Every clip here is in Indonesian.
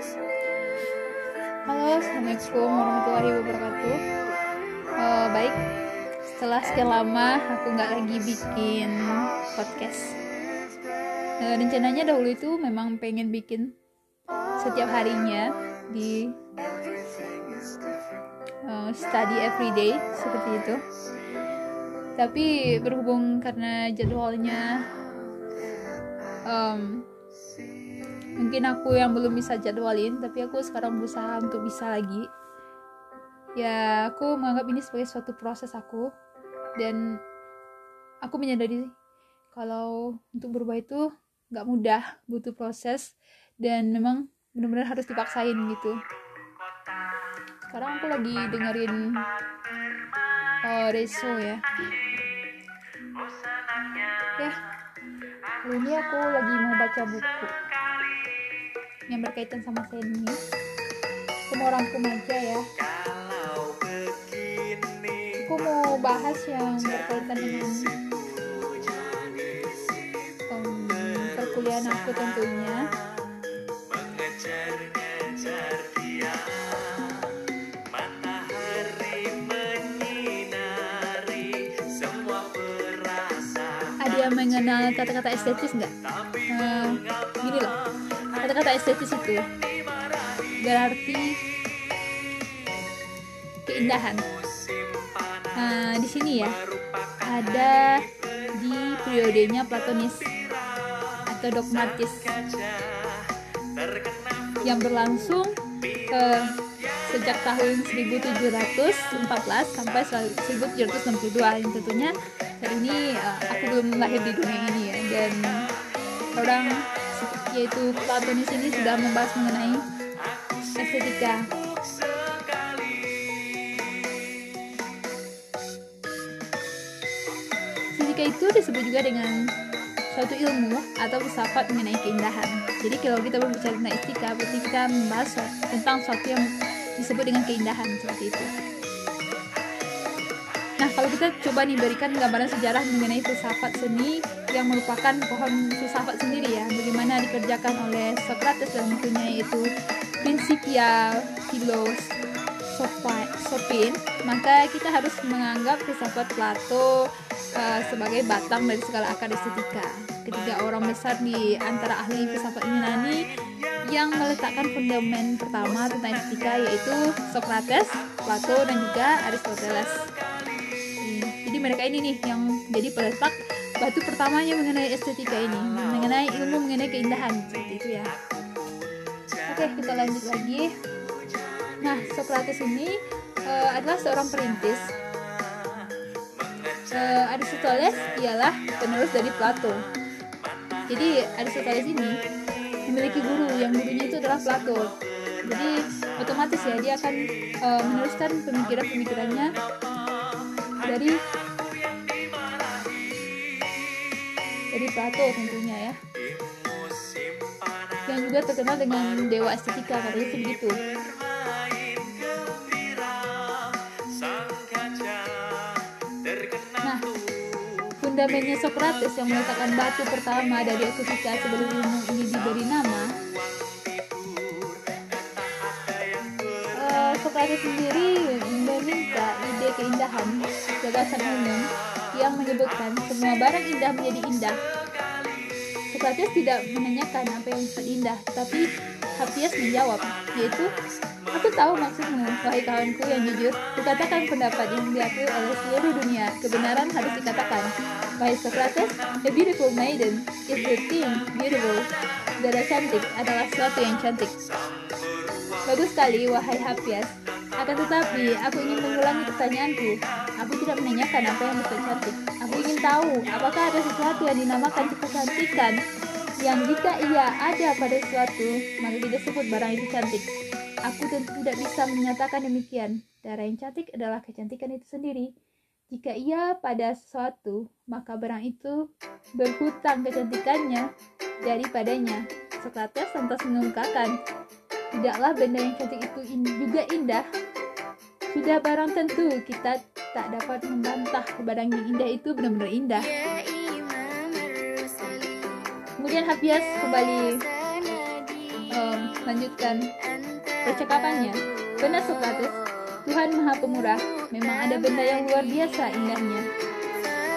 Halo, Assalamualaikum warahmatullahi wabarakatuh. Uh, Baik, setelah sekian lama aku nggak lagi bikin podcast. Uh, Rencananya dahulu itu memang pengen bikin setiap harinya di uh, study everyday seperti itu. Tapi berhubung karena jadwalnya um, mungkin aku yang belum bisa jadwalin tapi aku sekarang berusaha untuk bisa lagi. Ya aku menganggap ini sebagai suatu proses aku. Dan aku menyadari kalau untuk berubah itu nggak mudah butuh proses. Dan memang benar-benar harus dipaksain gitu. Sekarang aku lagi dengerin uh, Reso ya. Ya hari ini aku lagi mau baca buku yang berkaitan sama seni semua orang remaja ya. Aku mau bahas yang berkaitan dengan um, perkuliahan aku tentunya. ada yang mengenal kata-kata estetis nggak? Uh, gini loh kata-kata estetis itu. Berarti keindahan. Nah, di sini ya ada di periodenya Platonis atau dogmatis yang berlangsung eh, sejak tahun 1714 sampai 1762 yang tentunya. Hari ini uh, aku belum lahir di dunia ini ya. Dan orang yaitu Platonis ini sudah membahas mengenai estetika. Estetika itu disebut juga dengan suatu ilmu atau filsafat mengenai keindahan. Jadi kalau kita berbicara tentang estetika, berarti kita membahas tentang sesuatu yang disebut dengan keindahan seperti itu. Nah, kalau kita coba nih berikan gambaran sejarah mengenai filsafat seni yang merupakan pohon filsafat sendiri ya, bagaimana dikerjakan oleh Socrates dalam bukunya yaitu Principia Philosophin, maka kita harus menganggap filsafat Plato uh, sebagai batang dari segala akar estetika. Ketiga orang besar di antara ahli filsafat Yunani yang meletakkan fundament pertama tentang estetika yaitu Socrates, Plato, dan juga Aristoteles jadi mereka ini nih yang jadi peletak batu pertamanya mengenai estetika ini mengenai ilmu mengenai keindahan seperti itu ya. Oke kita lanjut lagi. Nah Socrates ini uh, adalah seorang perintis. Uh, Aristoteles ialah penerus dari Plato. Jadi Aristoteles ini memiliki guru yang gurunya itu adalah Plato. Jadi otomatis ya dia akan uh, meneruskan pemikiran-pemikirannya dari dari Plato tentunya ya. Yang juga terkenal dengan dewa estetika katanya sih begitu. Nah fundamennya Socrates yang meletakkan batu pertama dari estetika sebelum ilmu ini diberi nama uh, Socrates sendiri meminta ide keindahan gagasan umum yang menyebutkan semua barang indah menjadi indah. Socrates tidak menanyakan apa yang disebut indah, tapi Happias menjawab, yaitu, Aku tahu maksudmu, wahai kawanku yang jujur. Kukatakan pendapat yang diakui oleh seluruh dunia. Kebenaran harus dikatakan. Wahai Socrates, a beautiful maiden is the thing beautiful. Saudara cantik adalah sesuatu yang cantik. Bagus sekali, wahai Happias. Akan tetapi, aku ingin mengulangi pertanyaanku. Aku tidak menanyakan apa yang disebut cantik. Aku ingin tahu, apakah ada sesuatu yang dinamakan kecantikan yang jika ia ada pada sesuatu, maka tidak sebut barang itu cantik. Aku tentu tidak bisa menyatakan demikian. Darah yang cantik adalah kecantikan itu sendiri. Jika ia pada sesuatu, maka barang itu berhutang kecantikannya daripadanya. Socrates lantas mengungkapkan, tidaklah benda yang cantik itu juga indah. Sudah barang tentu kita tak dapat membantah barang yang indah itu benar-benar indah. Kemudian Hafiaz kembali um, lanjutkan percakapannya. Benar Sokrates, Tuhan Maha Pemurah, memang ada benda yang luar biasa indahnya.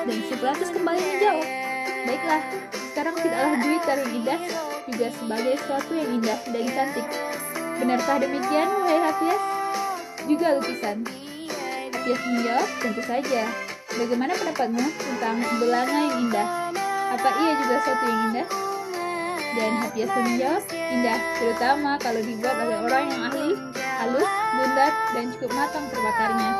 Dan Sokrates kembali menjawab, Baiklah, sekarang tidaklah duit yang indah juga sebagai sesuatu yang indah dan cantik. Benarkah demikian, wahai Hafiaz? Juga lukisan. Hafiaz menjawab, tentu saja. Bagaimana pendapatmu tentang belanga yang indah? Apa ia juga sesuatu yang indah? Dan Hafiaz menjawab, indah, terutama kalau dibuat oleh orang yang ahli, halus, bundar, dan cukup matang terbakarnya.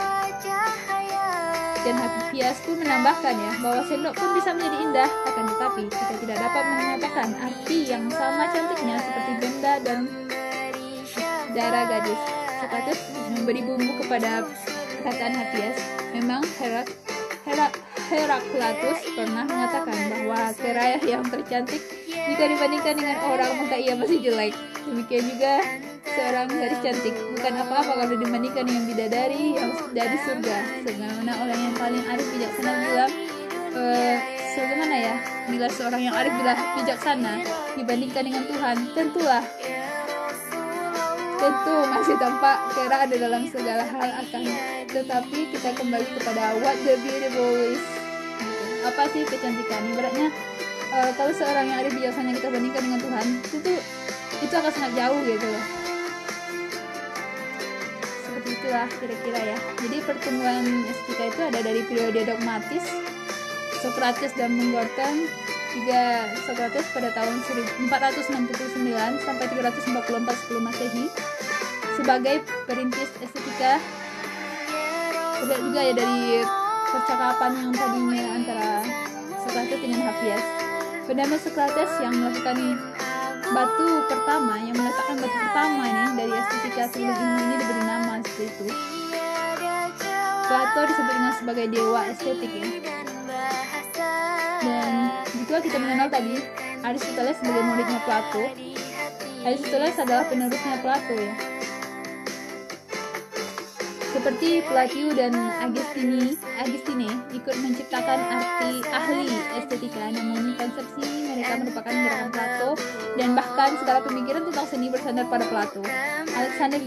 Dan Hafiaz pun menambahkan ya, bahwa sendok pun bisa menjadi indah, akan tetapi kita tidak dapat mengatakan arti yang sama cantiknya seperti benda dan darah gadis. Sokrates memberi bumbu kepada perkataan Hafiaz. Memang Herak, Herak, Heraklatus pernah mengatakan bahwa Teraya yang tercantik jika dibandingkan dengan orang maka ia masih jelek. Demikian juga seorang gadis cantik bukan apa-apa kalau dibandingkan dengan bidadari yang dari surga. Sebagaimana orang yang paling arif bijaksana bilang, e, sebagaimana ya, bila seorang yang arif bila bijaksana dibandingkan dengan Tuhan, tentulah tentu masih tampak kera ada dalam segala hal akan tetapi kita kembali kepada what the beautiful is. Apa sih kecantikan? Ibaratnya uh, kalau seorang yang ada bijaksana kita bandingkan dengan Tuhan itu itu akan sangat jauh gitu. Loh seperti itulah kira-kira ya. Jadi pertemuan estetika itu ada dari periode dogmatis Socrates dan Menggorten juga Socrates pada tahun 469 sampai 344 sebelum Masehi sebagai perintis estetika ada juga ya dari percakapan yang tadinya antara Socrates dengan Hafiaz Bernama Socrates yang melakukan batu pertama yang meletakkan batu pertama ini dari estetika ilmu ini diberi nama seperti itu. Plato disebut dengan sebagai dewa estetik ya. Dan juga kita mengenal tadi Aristoteles sebagai muridnya Plato. Aristoteles adalah penerusnya Plato ya seperti Platiu dan Agostini, Agostine ikut menciptakan arti ahli estetika, namun konsepsi mereka merupakan gerakan Plato dan bahkan segala pemikiran tentang seni bersandar pada Plato. Alexander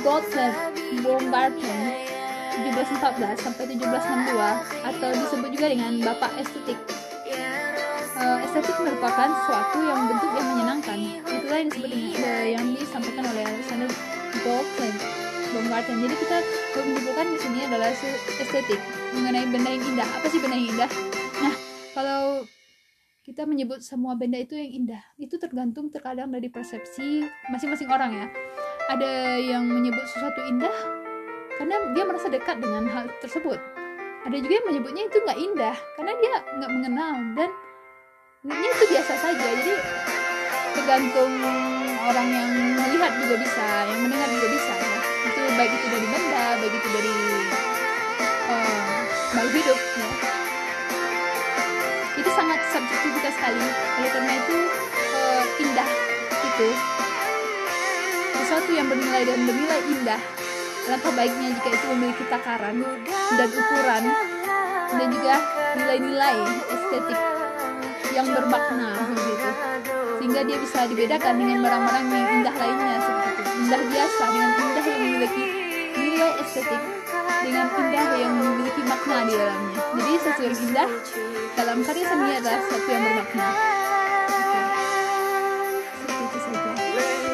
Gottlieb Baumgarten 1714 sampai 1762 atau disebut juga dengan Bapak Estetik. Uh, estetik merupakan sesuatu yang bentuk yang menyenangkan. Itulah yang disebut dengan yang disampaikan oleh Alexander Gottlieb Baumgarten. Jadi kita menunjukkan di sini adalah estetik mengenai benda yang indah. Apa sih benda yang indah? Nah, kalau kita menyebut semua benda itu yang indah, itu tergantung terkadang dari persepsi masing-masing orang ya. Ada yang menyebut sesuatu indah karena dia merasa dekat dengan hal tersebut. Ada juga yang menyebutnya itu nggak indah karena dia nggak mengenal dan ini itu biasa saja. Jadi tergantung orang yang melihat juga bisa, yang mendengar juga bisa ya itu baik itu dari benda baik itu dari uh, hidup ya. Itu sangat subjektivitas sekali. Oleh karena itu uh, indah itu sesuatu yang bernilai dan bernilai indah. Alangkah baiknya jika itu memiliki takaran dan ukuran dan juga nilai-nilai estetik yang bermakna begitu sehingga dia bisa dibedakan dengan barang-barang yang indah lainnya seperti itu indah biasa dengan indah yang memiliki nilai estetik dengan indah yang memiliki makna di dalamnya. Jadi sesuatu indah dalam karya seni adalah sesuatu yang bermakna